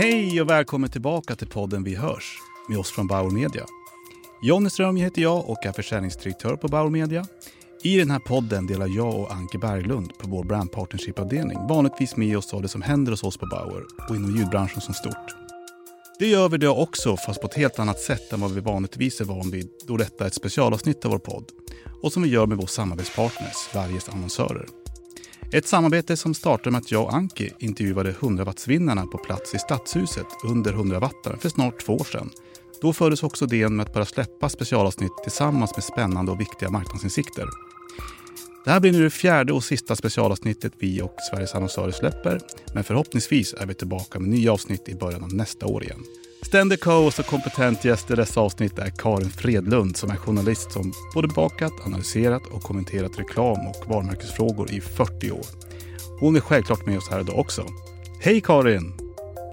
Hej och välkommen tillbaka till podden Vi hörs med oss från Bauer Media. Jonny Ström heter jag och är försäljningsdirektör på Bauer Media. I den här podden delar jag och Anke Berglund på vår brand partnership-avdelning vanligtvis med oss av det som händer hos oss på Bauer och inom ljudbranschen som stort. Det gör vi då också, fast på ett helt annat sätt än vad vi vanligtvis är van vid då detta är ett specialavsnitt av vår podd och som vi gör med vår samarbetspartners, Sveriges annonsörer. Ett samarbete som startade med att jag och Anki intervjuade 100-wattsvinnarna på plats i Stadshuset under 100-wattaren för snart två år sedan. Då fördes också idén med att börja släppa specialavsnitt tillsammans med spännande och viktiga marknadsinsikter. Det här blir nu det fjärde och sista specialavsnittet vi och Sveriges annonsörer släpper. Men förhoppningsvis är vi tillbaka med nya avsnitt i början av nästa år igen. Ständig co-host och kompetent gäst i dessa avsnitt är Karin Fredlund som är journalist som både bakat, analyserat och kommenterat reklam och varumärkesfrågor i 40 år. Hon är självklart med oss här idag också. Hej Karin!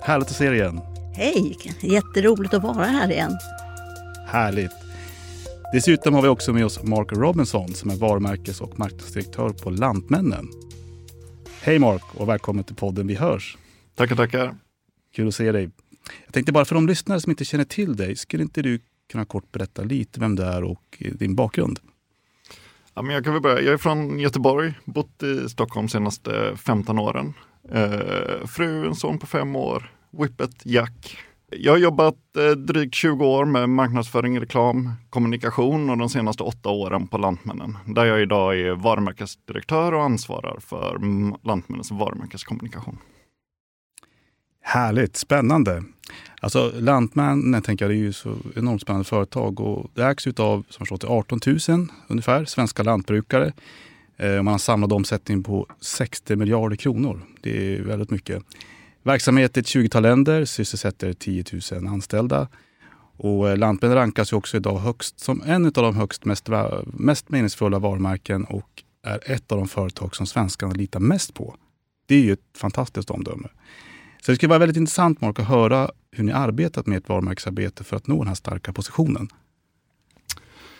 Härligt att se dig igen. Hej! Jätteroligt att vara här igen. Härligt. Dessutom har vi också med oss Mark Robinson som är varumärkes och marknadsdirektör på Lantmännen. Hej Mark och välkommen till podden Vi hörs. Tackar, tackar. Kul att se dig. Jag tänkte bara för de lyssnare som inte känner till dig, skulle inte du kunna kort berätta lite vem du är och din bakgrund? Ja, men jag kan väl börja. Jag är från Göteborg, bott i Stockholm de senaste 15 åren. Eh, fru, en son på fem år, Whippet, Jack. Jag har jobbat eh, drygt 20 år med marknadsföring, reklam, kommunikation och de senaste åtta åren på Lantmännen. Där jag idag är varumärkesdirektör och ansvarar för Lantmännens varumärkeskommunikation. Härligt, spännande. Alltså Lantmännen tänker jag, det är ju så enormt spännande företag och det ägs av som förstått 18 000 ungefär svenska lantbrukare. Eh, man har samlad omsättning på 60 miljarder kronor. Det är väldigt mycket. Verksamhet i ett 20-tal länder, sysselsätter 10 000 anställda. Och eh, Lantmännen rankas ju också idag högst som en av de högst mest, mest meningsfulla varumärken och är ett av de företag som svenskarna litar mest på. Det är ju ett fantastiskt omdöme. Så det skulle vara väldigt intressant Mark, att höra hur ni arbetat med ert varumärkesarbete för att nå den här starka positionen.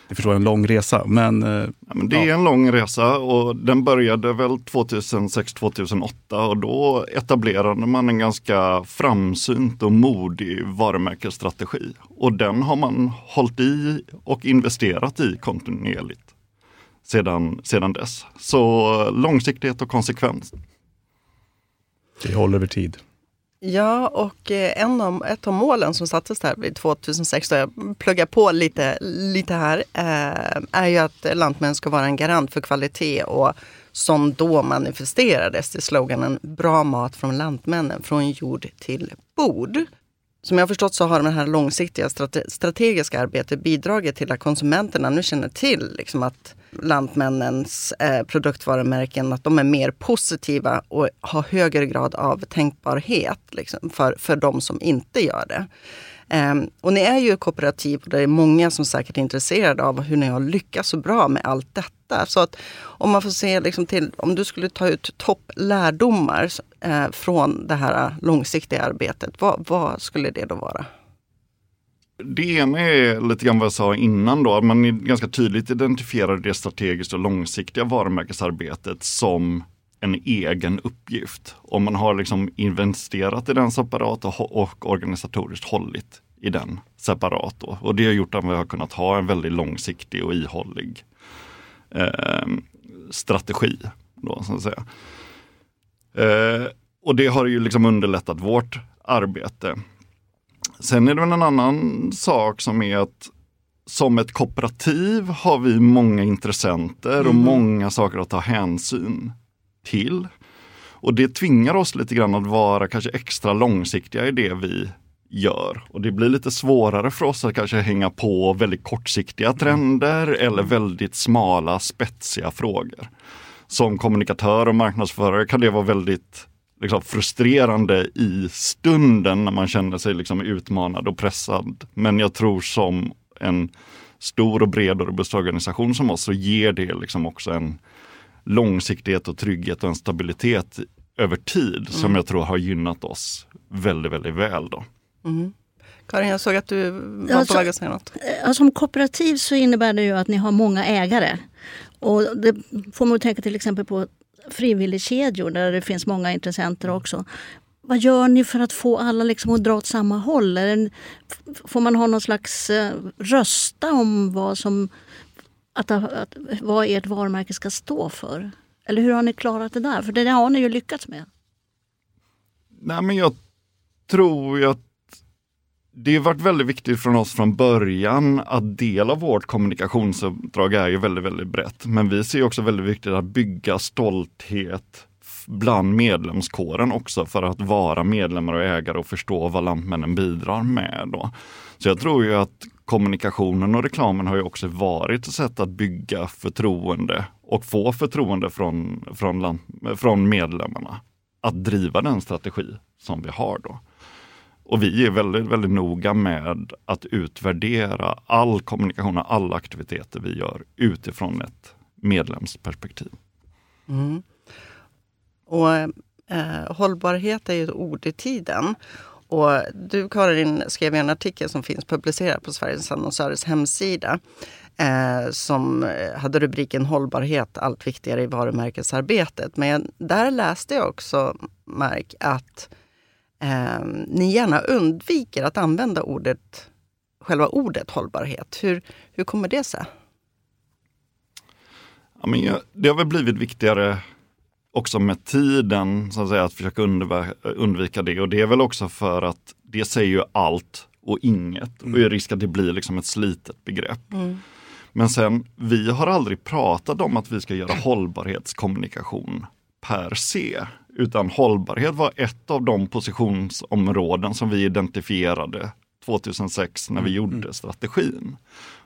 Det förstår jag är en lång resa, men... Eh, ja, men det är en lång resa och den började väl 2006-2008 och då etablerade man en ganska framsynt och modig varumärkesstrategi. Och den har man hållit i och investerat i kontinuerligt sedan, sedan dess. Så långsiktighet och konsekvens. Det håller över tid. Ja, och eh, en av, ett av målen som sattes där vid 2006, då jag pluggar på lite, lite här, eh, är ju att Lantmännen ska vara en garant för kvalitet och som då manifesterades i sloganen Bra mat från Lantmännen, från jord till bord. Som jag har förstått så har det här långsiktiga strategiska arbetet bidragit till att konsumenterna nu känner till liksom att Lantmännens eh, produktvarumärken, att de är mer positiva och har högre grad av tänkbarhet liksom, för, för de som inte gör det. Um, och ni är ju kooperativ och det är många som säkert är intresserade av hur ni har lyckats så bra med allt detta. Så att om man får se liksom till, om du skulle ta ut topplärdomar eh, från det här eh, långsiktiga arbetet, vad, vad skulle det då vara? Det ena är lite grann vad jag sa innan då, att man ganska tydligt identifierar det strategiskt och långsiktiga varumärkesarbetet som en egen uppgift. Om man har liksom investerat i den separat och, och organisatoriskt hållit i den separat. Då. Och det har gjort att vi har kunnat ha en väldigt långsiktig och ihållig eh, strategi. Då, så att säga. Eh, och det har ju liksom underlättat vårt arbete. Sen är det väl en annan sak som är att som ett kooperativ har vi många intressenter och mm. många saker att ta hänsyn till. Och det tvingar oss lite grann att vara kanske extra långsiktiga i det vi gör. Och det blir lite svårare för oss att kanske hänga på väldigt kortsiktiga trender eller väldigt smala spetsiga frågor. Som kommunikatör och marknadsförare kan det vara väldigt liksom, frustrerande i stunden när man känner sig liksom, utmanad och pressad. Men jag tror som en stor och bred och robust organisation som oss så ger det liksom också en långsiktighet och trygghet och en stabilitet över tid mm. som jag tror har gynnat oss väldigt, väldigt väl. Då. Mm. Karin, jag såg att du var alltså, på väg att säga något. Eh, som kooperativ så innebär det ju att ni har många ägare. Och det får man tänka till exempel på frivilligkedjor där det finns många intressenter också. vad gör ni för att få alla liksom att dra åt samma håll? Får man ha någon slags uh, rösta om vad, som, att, att, vad ert varumärke ska stå för? Eller hur har ni klarat det där? För det har ni ju lyckats med. Nej, men jag tror att det har varit väldigt viktigt från oss från början att del av vårt kommunikationsuppdrag är ju väldigt, väldigt brett. Men vi ser också väldigt viktigt att bygga stolthet bland medlemskåren också för att vara medlemmar och ägare och förstå vad Lantmännen bidrar med. Då. Så jag tror ju att kommunikationen och reklamen har ju också varit ett sätt att bygga förtroende och få förtroende från, från, från medlemmarna att driva den strategi som vi har då. Och vi är väldigt, väldigt noga med att utvärdera all kommunikation och alla aktiviteter vi gör utifrån ett medlemsperspektiv. Mm. Och eh, Hållbarhet är ju ett ord i tiden. Och du Karin skrev en artikel som finns publicerad på Sveriges annonsörers hemsida eh, som hade rubriken Hållbarhet allt viktigare i varumärkesarbetet. Men där läste jag också, Mark, att eh, ni gärna undviker att använda ordet, själva ordet hållbarhet. Hur, hur kommer det sig? Ja, men jag, det har väl blivit viktigare också med tiden så att, säga, att försöka undvika det. Och det är väl också för att det säger ju allt och inget. Mm. Och är risk att det blir liksom ett slitet begrepp. Mm. Men sen, vi har aldrig pratat om att vi ska göra hållbarhetskommunikation per se. Utan hållbarhet var ett av de positionsområden som vi identifierade 2006 när vi mm. gjorde strategin.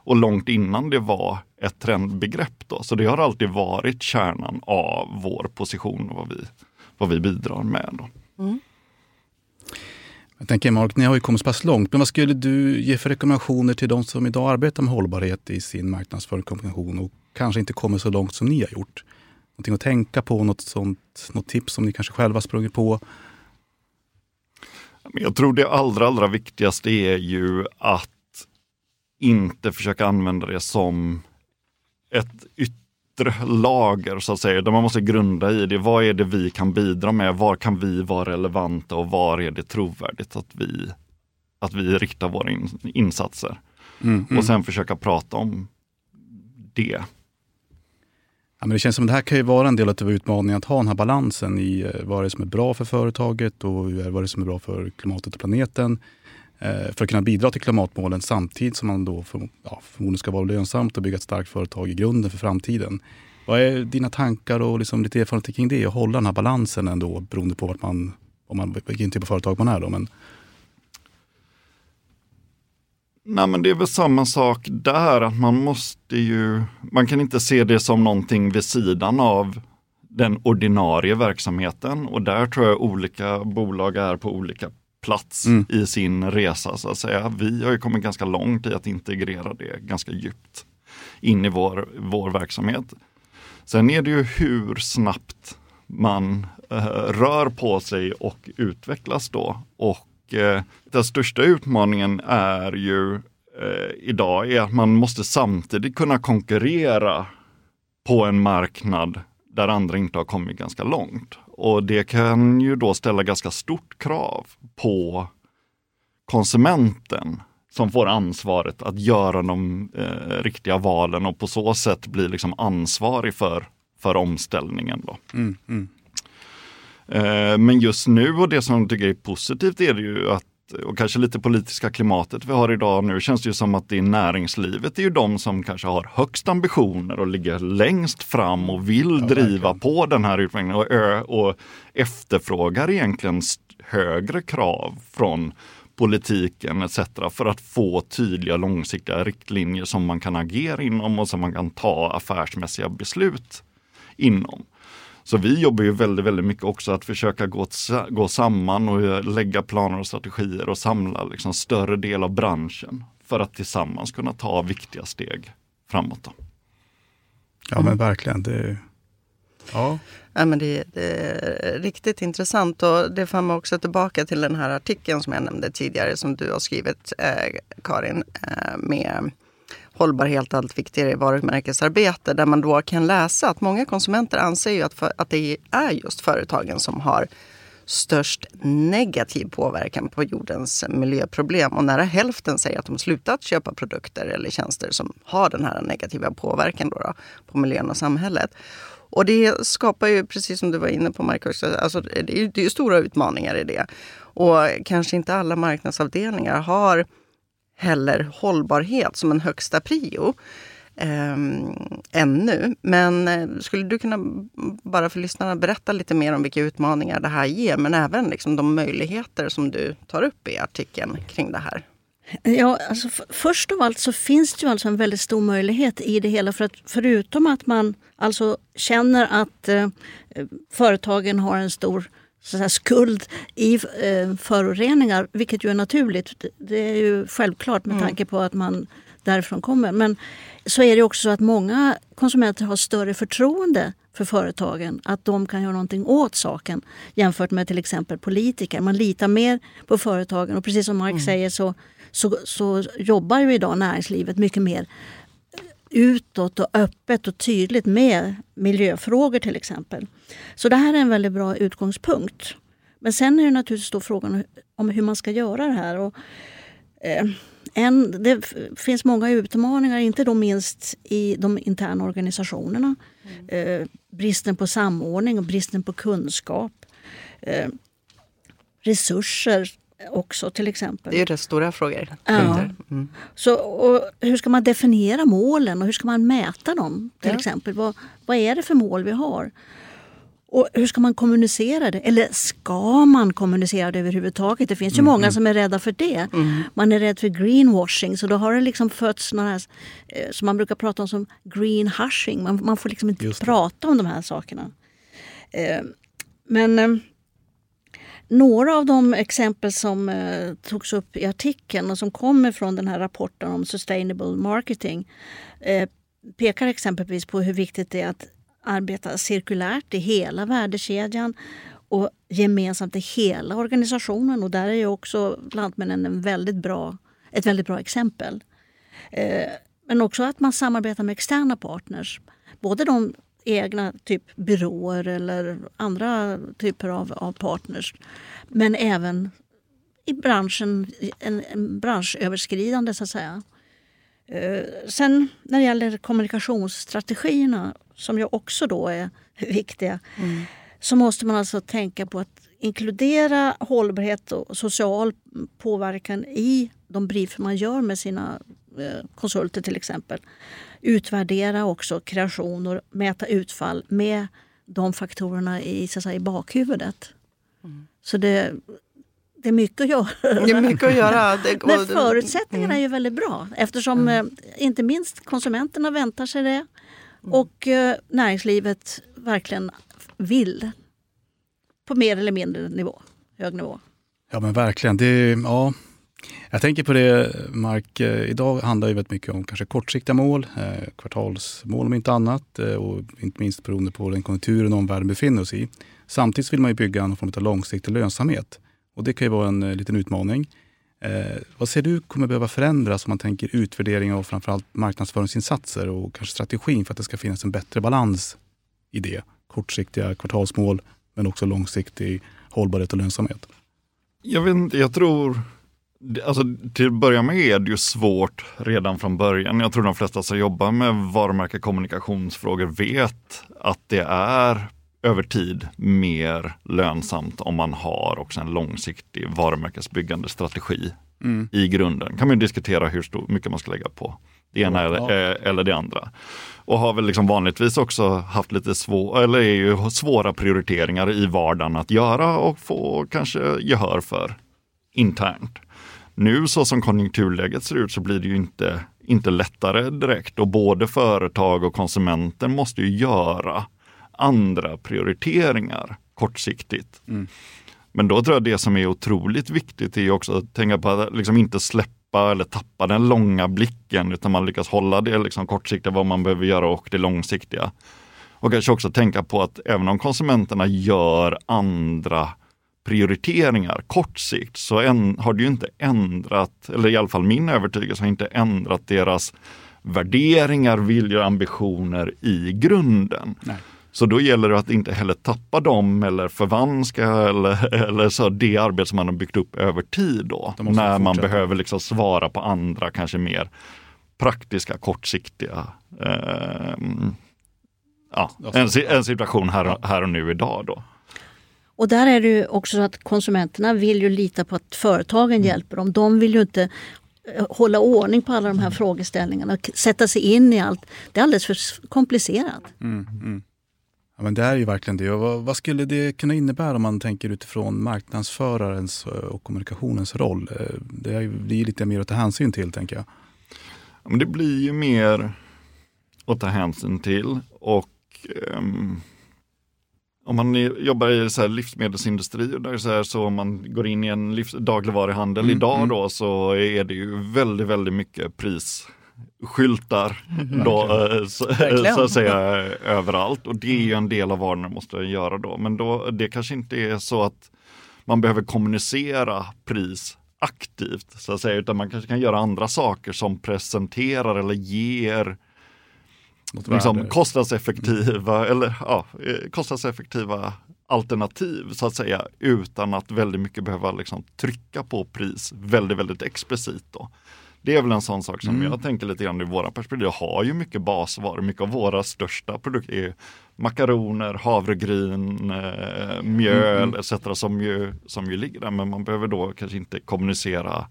Och långt innan det var ett trendbegrepp. Då. Så det har alltid varit kärnan av vår position och vad vi, vad vi bidrar med. Då. Mm. Jag tänker Mark, ni har ju kommit så pass långt, men vad skulle du ge för rekommendationer till de som idag arbetar med hållbarhet i sin marknadsföring och kanske inte kommer så långt som ni har gjort? Någonting att tänka på, något, sånt, något tips som ni kanske själva sprungit på? Jag tror det allra, allra viktigaste är ju att inte försöka använda det som ett yttre lager så att säga, där man måste grunda i det. Vad är det vi kan bidra med? Var kan vi vara relevanta och var är det trovärdigt att vi, att vi riktar våra in, insatser? Mm, mm. Och sen försöka prata om det. Ja, men det känns som det här kan ju vara en del av typ utmaningen att ha den här balansen i eh, vad det är som är bra för företaget och vad det är som är bra för klimatet och planeten. Eh, för att kunna bidra till klimatmålen samtidigt som man då för, ja, förmodligen ska vara lönsamt och bygga ett starkt företag i grunden för framtiden. Vad är dina tankar och liksom lite erfarenheter kring det? Att hålla den här balansen ändå beroende på vart man, om man, vilken typ av företag man är. Då, men... Nej men det är väl samma sak där, att man måste ju, man kan inte se det som någonting vid sidan av den ordinarie verksamheten och där tror jag olika bolag är på olika plats mm. i sin resa så att säga. Vi har ju kommit ganska långt i att integrera det ganska djupt in i vår, vår verksamhet. Sen är det ju hur snabbt man eh, rör på sig och utvecklas då. Och eh, den största utmaningen är ju eh, idag är att man måste samtidigt kunna konkurrera på en marknad där andra inte har kommit ganska långt. Och det kan ju då ställa ganska stort krav på konsumenten som får ansvaret att göra de eh, riktiga valen och på så sätt bli liksom ansvarig för, för omställningen. Då. Mm, mm. Eh, men just nu och det som jag tycker är positivt är det ju att och kanske lite politiska klimatet vi har idag nu känns det ju som att det är näringslivet är ju de som kanske har högst ambitioner och ligger längst fram och vill ja, driva på den här utvecklingen och, och efterfrågar egentligen högre krav från politiken etc. för att få tydliga långsiktiga riktlinjer som man kan agera inom och som man kan ta affärsmässiga beslut inom. Så vi jobbar ju väldigt, väldigt mycket också att försöka gå, gå samman och lägga planer och strategier och samla liksom större del av branschen för att tillsammans kunna ta viktiga steg framåt. Då. Ja men verkligen. Det, ja. Ja, men det, det, är riktigt intressant och det för mig också tillbaka till den här artikeln som jag nämnde tidigare som du har skrivit eh, Karin eh, med hållbarhet allt viktigare i varumärkesarbete där man då kan läsa att många konsumenter anser ju att, för, att det är just företagen som har störst negativ påverkan på jordens miljöproblem. Och nära hälften säger att de slutat köpa produkter eller tjänster som har den här negativa påverkan då då, på miljön och samhället. Och det skapar ju, precis som du var inne på Marcus, alltså det är, det är stora utmaningar i det. Och kanske inte alla marknadsavdelningar har heller hållbarhet som en högsta prio eh, ännu. Men eh, skulle du kunna, bara för lyssnarna, berätta lite mer om vilka utmaningar det här ger, men även liksom de möjligheter som du tar upp i artikeln kring det här? Ja, alltså först av allt så finns det ju alltså en väldigt stor möjlighet i det hela. För att förutom att man alltså känner att eh, eh företagen har en stor så säga, skuld i eh, föroreningar, vilket ju är naturligt. Det är ju självklart med mm. tanke på att man därifrån kommer. Men så är det också så att många konsumenter har större förtroende för företagen, att de kan göra någonting åt saken jämfört med till exempel politiker. Man litar mer på företagen och precis som Mark mm. säger så, så, så jobbar ju idag näringslivet mycket mer utåt och öppet och tydligt med miljöfrågor till exempel. Så det här är en väldigt bra utgångspunkt. Men sen är det naturligtvis då frågan om hur man ska göra det här. Och, eh, en, det finns många utmaningar, inte då minst i de interna organisationerna. Mm. Eh, bristen på samordning och bristen på kunskap. Eh, resurser också till exempel. Det är ju rätt stora frågor. Ja. Mm. Så, och hur ska man definiera målen och hur ska man mäta dem? till ja. exempel? Vad, vad är det för mål vi har? Och hur ska man kommunicera det? Eller ska man kommunicera det överhuvudtaget? Det finns ju mm. många som är rädda för det. Mm. Man är rädd för greenwashing så då har det liksom fötts några här, eh, som man brukar prata om som greenhushing. Man, man får liksom inte prata om de här sakerna. Eh, men eh, några av de exempel som eh, togs upp i artikeln och som kommer från den här rapporten om sustainable marketing eh, pekar exempelvis på hur viktigt det är att arbeta cirkulärt i hela värdekedjan och gemensamt i hela organisationen. Och där är ju också Lantmännen en väldigt bra, ett väldigt bra exempel. Eh, men också att man samarbetar med externa partners. Både de egna typ byråer eller andra typer av, av partners. Men även i branschen, en, en branschöverskridande så att säga. Eh, sen när det gäller kommunikationsstrategierna som ju också då är viktiga mm. så måste man alltså tänka på att inkludera hållbarhet och social påverkan i de brief man gör med sina konsulter till exempel. Utvärdera också kreation och mäta utfall med de faktorerna i, så att säga, i bakhuvudet. Mm. Så det, det är mycket att göra. Det är mycket att göra. Men förutsättningarna mm. är ju väldigt bra eftersom mm. Eh, inte minst konsumenterna väntar sig det. Mm. Och eh, näringslivet verkligen vill. På mer eller mindre nivå, hög nivå. Ja men verkligen. Det, ja. Jag tänker på det Mark, eh, idag handlar det väldigt mycket om kanske kortsiktiga mål, eh, kvartalsmål om inte annat eh, och inte minst beroende på den konjunkturen omvärlden befinner sig i. Samtidigt vill man ju bygga någon form av långsiktig lönsamhet och det kan ju vara en liten utmaning. Vad ser du kommer behöva förändras om man tänker utvärdering av framförallt marknadsföringsinsatser och kanske strategin för att det ska finnas en bättre balans i det? Kortsiktiga kvartalsmål men också långsiktig hållbarhet och lönsamhet. Jag, vet inte, jag tror, alltså, till att börja med är det ju svårt redan från början. Jag tror de flesta som jobbar med varumärke kommunikationsfrågor vet att det är över tid mer lönsamt om man har också en långsiktig varumärkesbyggande strategi mm. i grunden. kan man diskutera hur stor, mycket man ska lägga på det ena ja. eller, eh, eller det andra. Och har väl liksom vanligtvis också haft lite svår, eller är ju svåra prioriteringar i vardagen att göra och få kanske gehör för internt. Nu så som konjunkturläget ser ut så blir det ju inte, inte lättare direkt och både företag och konsumenter måste ju göra andra prioriteringar kortsiktigt. Mm. Men då tror jag det som är otroligt viktigt är också att tänka på att liksom inte släppa eller tappa den långa blicken utan man lyckas hålla det liksom kortsiktiga, vad man behöver göra och det långsiktiga. Och kanske också tänka på att även om konsumenterna gör andra prioriteringar kort sikt så en, har det ju inte ändrat, eller i alla fall min övertygelse har inte ändrat deras värderingar, viljor, ambitioner i grunden. Nej. Så då gäller det att inte heller tappa dem eller förvanska eller, eller så det arbete som man har byggt upp över tid då. När man behöver liksom svara på andra, kanske mer praktiska, kortsiktiga eh, ja, en, en, situation här, här och nu idag. Då. Och där är det ju också så att konsumenterna vill ju lita på att företagen mm. hjälper dem. De vill ju inte eh, hålla ordning på alla de här mm. frågeställningarna och sätta sig in i allt. Det är alldeles för komplicerat. Mm, mm. Ja, men det är ju verkligen det. Vad, vad, skulle det kunna innebära om man tänker utifrån marknadsförarens eh, och kommunikationens roll? Eh, det är ju lite mer att ta hänsyn till, tänker jag. Ja, men det blir ju mer att ta hänsyn till och um, om man jobbar i så här livsmedelsindustri och där så, här, så om man går in i en livs, dagligvaruhandel mm, idag mm. då så är det ju väldigt, väldigt mycket prisskyltar mm, då, eh, så, så, att säga överallt och det är ju en del av vad man måste göra då. Men då, det kanske inte är så att man behöver kommunicera pris aktivt så att säga, utan man kanske kan göra andra saker som presenterar eller ger liksom, kostnadseffektiva, eller, ja, eh, kostnadseffektiva alternativ så att säga utan att väldigt mycket behöva liksom, trycka på pris väldigt, väldigt explicit. Då. Det är väl en sån sak som mm. jag tänker lite grann i våra perspektiv. Jag har ju mycket basvaror, mycket av våra största produkter är makaroner, havregryn, eh, mjöl mm. etc. Som ju, som ju ligger där men man behöver då kanske inte kommunicera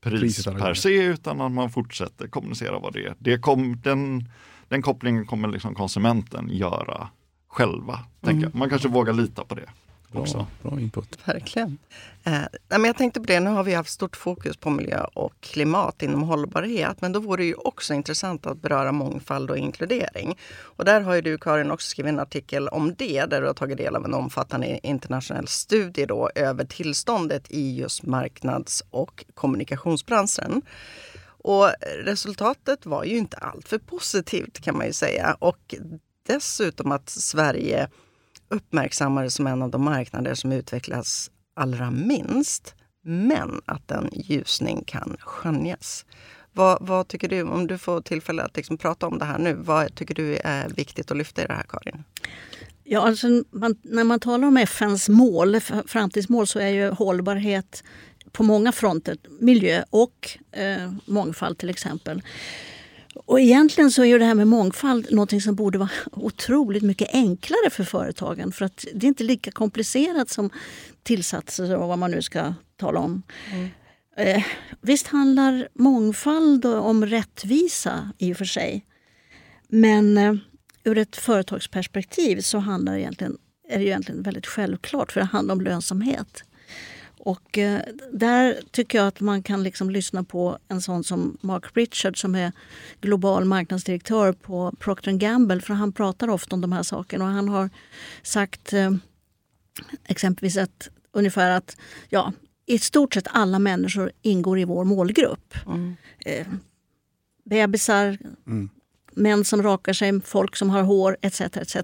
pris per se utan att man fortsätter kommunicera vad det är. Det kom, den, den kopplingen kommer liksom konsumenten göra själva. Mm. Man kanske vågar lita på det. Bra, bra input. Verkligen. Eh, men jag tänkte på det, nu har vi haft stort fokus på miljö och klimat inom hållbarhet. Men då vore det ju också intressant att beröra mångfald och inkludering. Och där har ju du Karin också skrivit en artikel om det, där du har tagit del av en omfattande internationell studie då, över tillståndet i just marknads och kommunikationsbranschen. Och resultatet var ju inte alltför positivt kan man ju säga. Och dessutom att Sverige uppmärksammades som en av de marknader som utvecklas allra minst. Men att en ljusning kan skönjas. Vad, vad, tycker du, om du får tillfälle att liksom prata om det här nu, vad tycker du är viktigt att lyfta i det här Karin? Ja, alltså, man, när man talar om FNs mål, framtidsmål, så är ju hållbarhet på många fronter. Miljö och eh, mångfald till exempel. Och egentligen så är det här med mångfald något som borde vara otroligt mycket enklare för företagen. För att det är inte lika komplicerat som tillsatser och vad man nu ska tala om. Mm. Eh, visst handlar mångfald om rättvisa i och för sig. Men eh, ur ett företagsperspektiv så handlar det egentligen, är det egentligen väldigt självklart för det handlar om lönsamhet. Och eh, där tycker jag att man kan liksom lyssna på en sån som Mark Richard som är global marknadsdirektör på Procter Gamble för han pratar ofta om de här sakerna och han har sagt eh, exempelvis att, ungefär att ja, i stort sett alla människor ingår i vår målgrupp. Mm. Eh, bebisar, mm. män som rakar sig, folk som har hår etc. etc.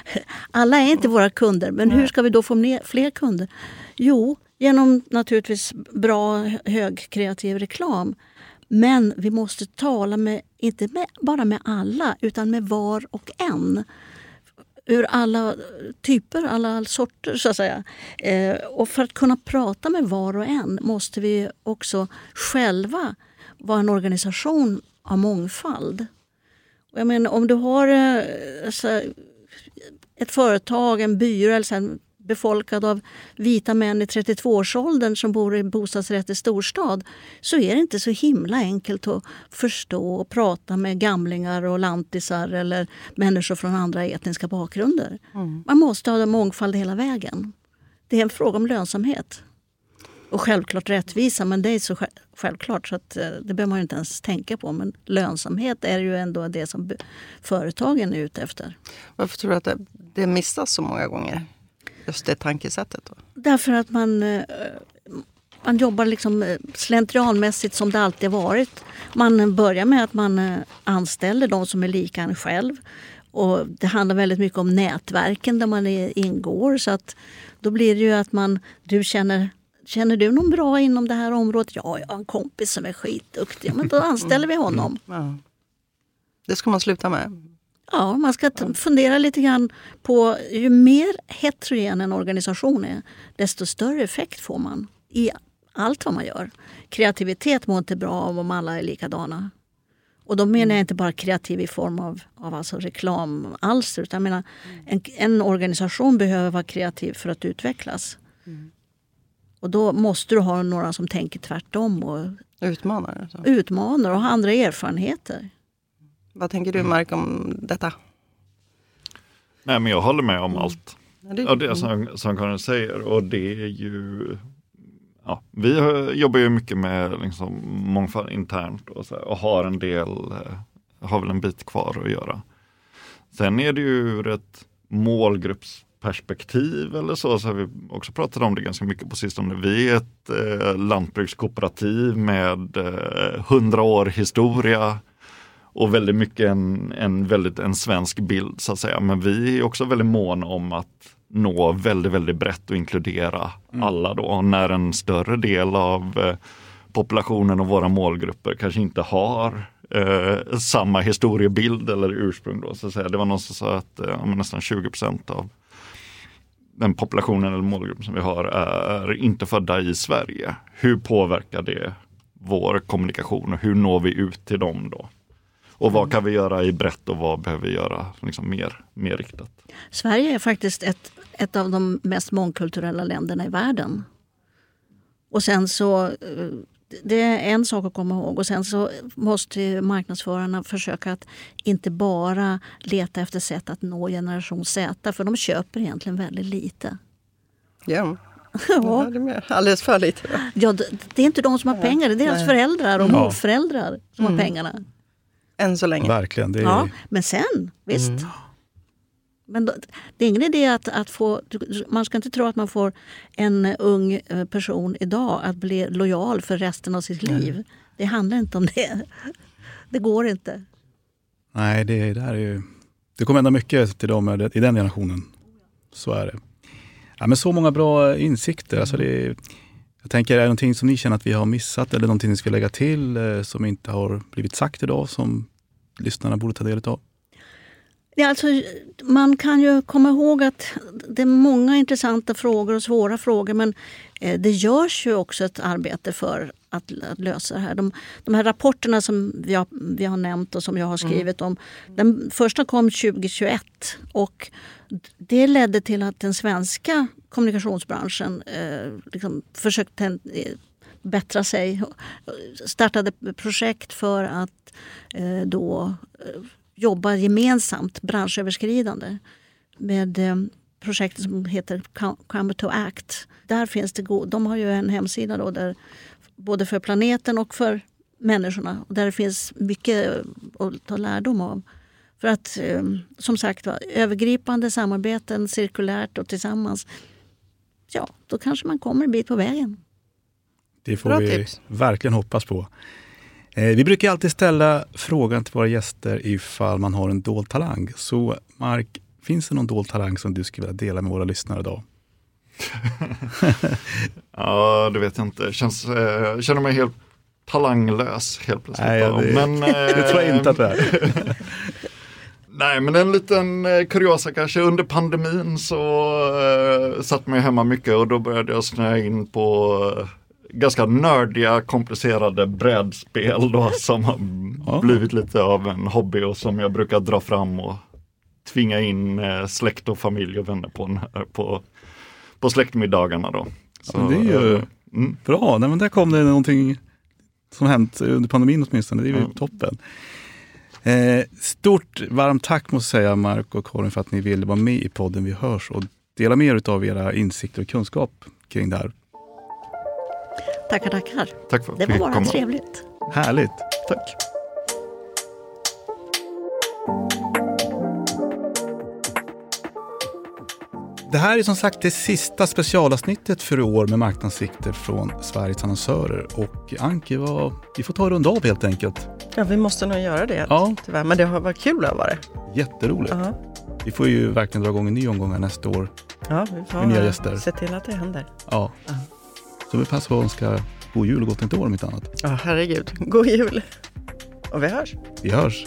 Alla är inte våra kunder, men hur ska vi då få fler kunder? Jo, Genom naturligtvis bra högkreativ reklam. Men vi måste tala med, inte med, bara med alla, utan med var och en. Ur alla typer, alla sorter så att säga. Eh, och för att kunna prata med var och en måste vi också själva vara en organisation av mångfald. Jag menar, om du har eh, ett företag, en byrå eller så befolkad av vita män i 32-årsåldern som bor i bostadsrätt i storstad så är det inte så himla enkelt att förstå och prata med gamlingar och lantisar eller människor från andra etniska bakgrunder. Mm. Man måste ha mångfald hela vägen. Det är en fråga om lönsamhet. Och självklart rättvisa, men det är så självklart så att eh, det behöver man inte ens tänka på. Men lönsamhet är ju ändå det som företagen är ute efter. Varför tror du att det, det missas så många gånger? Just det tankesättet? Då? Därför att man, eh, man jobbar liksom eh, slentrianmässigt som det alltid varit. Man börjar med att man eh, anställer de som är lika en själv. Och det handlar väldigt mycket om nätverken där man ingår. Så att då blir det ju att man, du känner Känner du någon bra inom det här området? Ja, jag har en kompis som är skitduktig. Men då anställer vi honom. Mm. Ja. Det ska man sluta med. Ja, man ska fundera lite grann på ju mer heterogen en organisation är, desto större effekt får man i allt vad man gör. Kreativitet mår inte bra av om alla är likadana. Och då menar jag inte bara kreativ i form av, av alltså reklamalster. Utan jag menar, en, en organisation behöver vara kreativ för att utvecklas. Och då måste du ha några som tänker tvärtom och Utmanare. Så. utmanar och har andra erfarenheter. Vad tänker du Mark om detta? Nej, men jag håller med om allt. Ja, det- Ja, det är som, som Karin säger och det är ju ja, Vi jobbar ju mycket med liksom, mångfald internt och, så och har en del, eh, har väl en bit kvar att göra. Sen är det ju ur ett målgruppsperspektiv eller så, så har vi också pratat om det ganska mycket på sistone. Vi är ett eh, lantbrukskooperativ med eh, 100 år historia och väldigt mycket en, en, väldigt, en svensk bild så att säga. Men vi är också väldigt måna om att nå väldigt, väldigt brett och inkludera alla då. Och när en större del av eh, populationen och våra målgrupper kanske inte har eh, samma historiebild eller ursprung då. Så att säga. Det var någon som sa att eh, nästan 20% av den populationen eller målgruppen som vi har är inte födda i Sverige. Hur påverkar det vår kommunikation och hur når vi ut till dem då? Och vad kan vi göra i brett och vad behöver vi göra liksom mer, mer riktat? Sverige är faktiskt ett, ett av de mest mångkulturella länderna i världen. Och sen så, eh, det är en sak att komma ihåg. Och sen så måste ju marknadsförarna försöka att inte bara leta efter sätt att nå generation Z. För de köper egentligen väldigt lite. Ja. Ja, alldeles för lite. ja, det, det är inte de som har pengar, det är deras Nej. föräldrar och morföräldrar som har pengarna. Än så länge. Verkligen. Det är, Ja, men sen, visst. Men då, det är ingen idé att, att få... Man ska inte tro att man får en ung eh, person idag att bli lojal för resten av sitt liv. Det handlar inte om det. Det går inte. Nej, det, det, här är ju, det kommer hända mycket till dem i den generationen. Så är det. Ja, men så många bra insikter. Alltså det, jag tänker, är det någonting som ni känner att vi har missat eller någonting ni ska lägga till eh, som inte har blivit sagt idag som lyssnarna borde ta del av? Ja, alltså, man kan ju komma ihåg att det är många intressanta frågor och svåra frågor men eh, det görs ju också ett arbete för att, att lösa det här. De, de här rapporterna som vi har, vi har nämnt och som jag har skrivit om. Den första kom 2021 och det ledde till att den svenska kommunikationsbranschen eh, liksom försökte eh, bättra sig. Startade projekt för att eh, då eh, jobba gemensamt, branschöverskridande med eh, projektet som heter Com- Come to Act. Där finns det go- de har ju en hemsida då där, både för planeten och för människorna. Och där det finns mycket att ta lärdom av. För att eh, som sagt va, övergripande samarbeten cirkulärt och tillsammans, ja, då kanske man kommer en bit på vägen. Det får Bra vi tips. verkligen hoppas på. Eh, vi brukar alltid ställa frågan till våra gäster ifall man har en dold talang. Så Mark, finns det någon dold talang som du skulle vilja dela med våra lyssnare idag? Ja, det vet jag inte. Känns, eh, jag känner mig helt talanglös helt plötsligt. Nej, då. det- men, Det tror jag inte att det är. Nej, men en liten eh, kuriosa kanske. Under pandemin så eh, satt man hemma mycket och då började jag snöa in på eh, ganska nördiga, komplicerade brädspel då som har Ja. blivit lite av en hobby och som jag brukar dra fram och tvinga in eh, släkt och familj och vänner på, en- på, på släktmiddagarna då. Så, men det är ju- eh, mm. Bra, Nej, men där kom det någonting som hänt under pandemin åtminstone. Det är ju Ja. toppen. Eh, stort varmt tack måste jag säga Mark och Karin för att ni ville vara med i podden Vi hörs och dela med er av era insikter och kunskap kring det här. Tackar, tackar. Tack för att Det var bara komma. trevligt. Härligt, tack. Det här är som sagt det sista specialavsnittet för i år med marknadssikter från Sveriges annonsörer. Och Anki, vad, vi får ta och runda av helt enkelt. Ja, vi måste nog göra det Ja. tyvärr. Men det har varit kul att vara Jätteroligt. Ja, Vi får ju verkligen dra igång en ny omgång här nästa år. ja vi får Med nya gäster. se till att det händer. Ja. Ja. Så vi passar på att önska god jul och gott nytt år om inte annat. Ja, herregud. God jul. Och vi hörs. Vi hörs!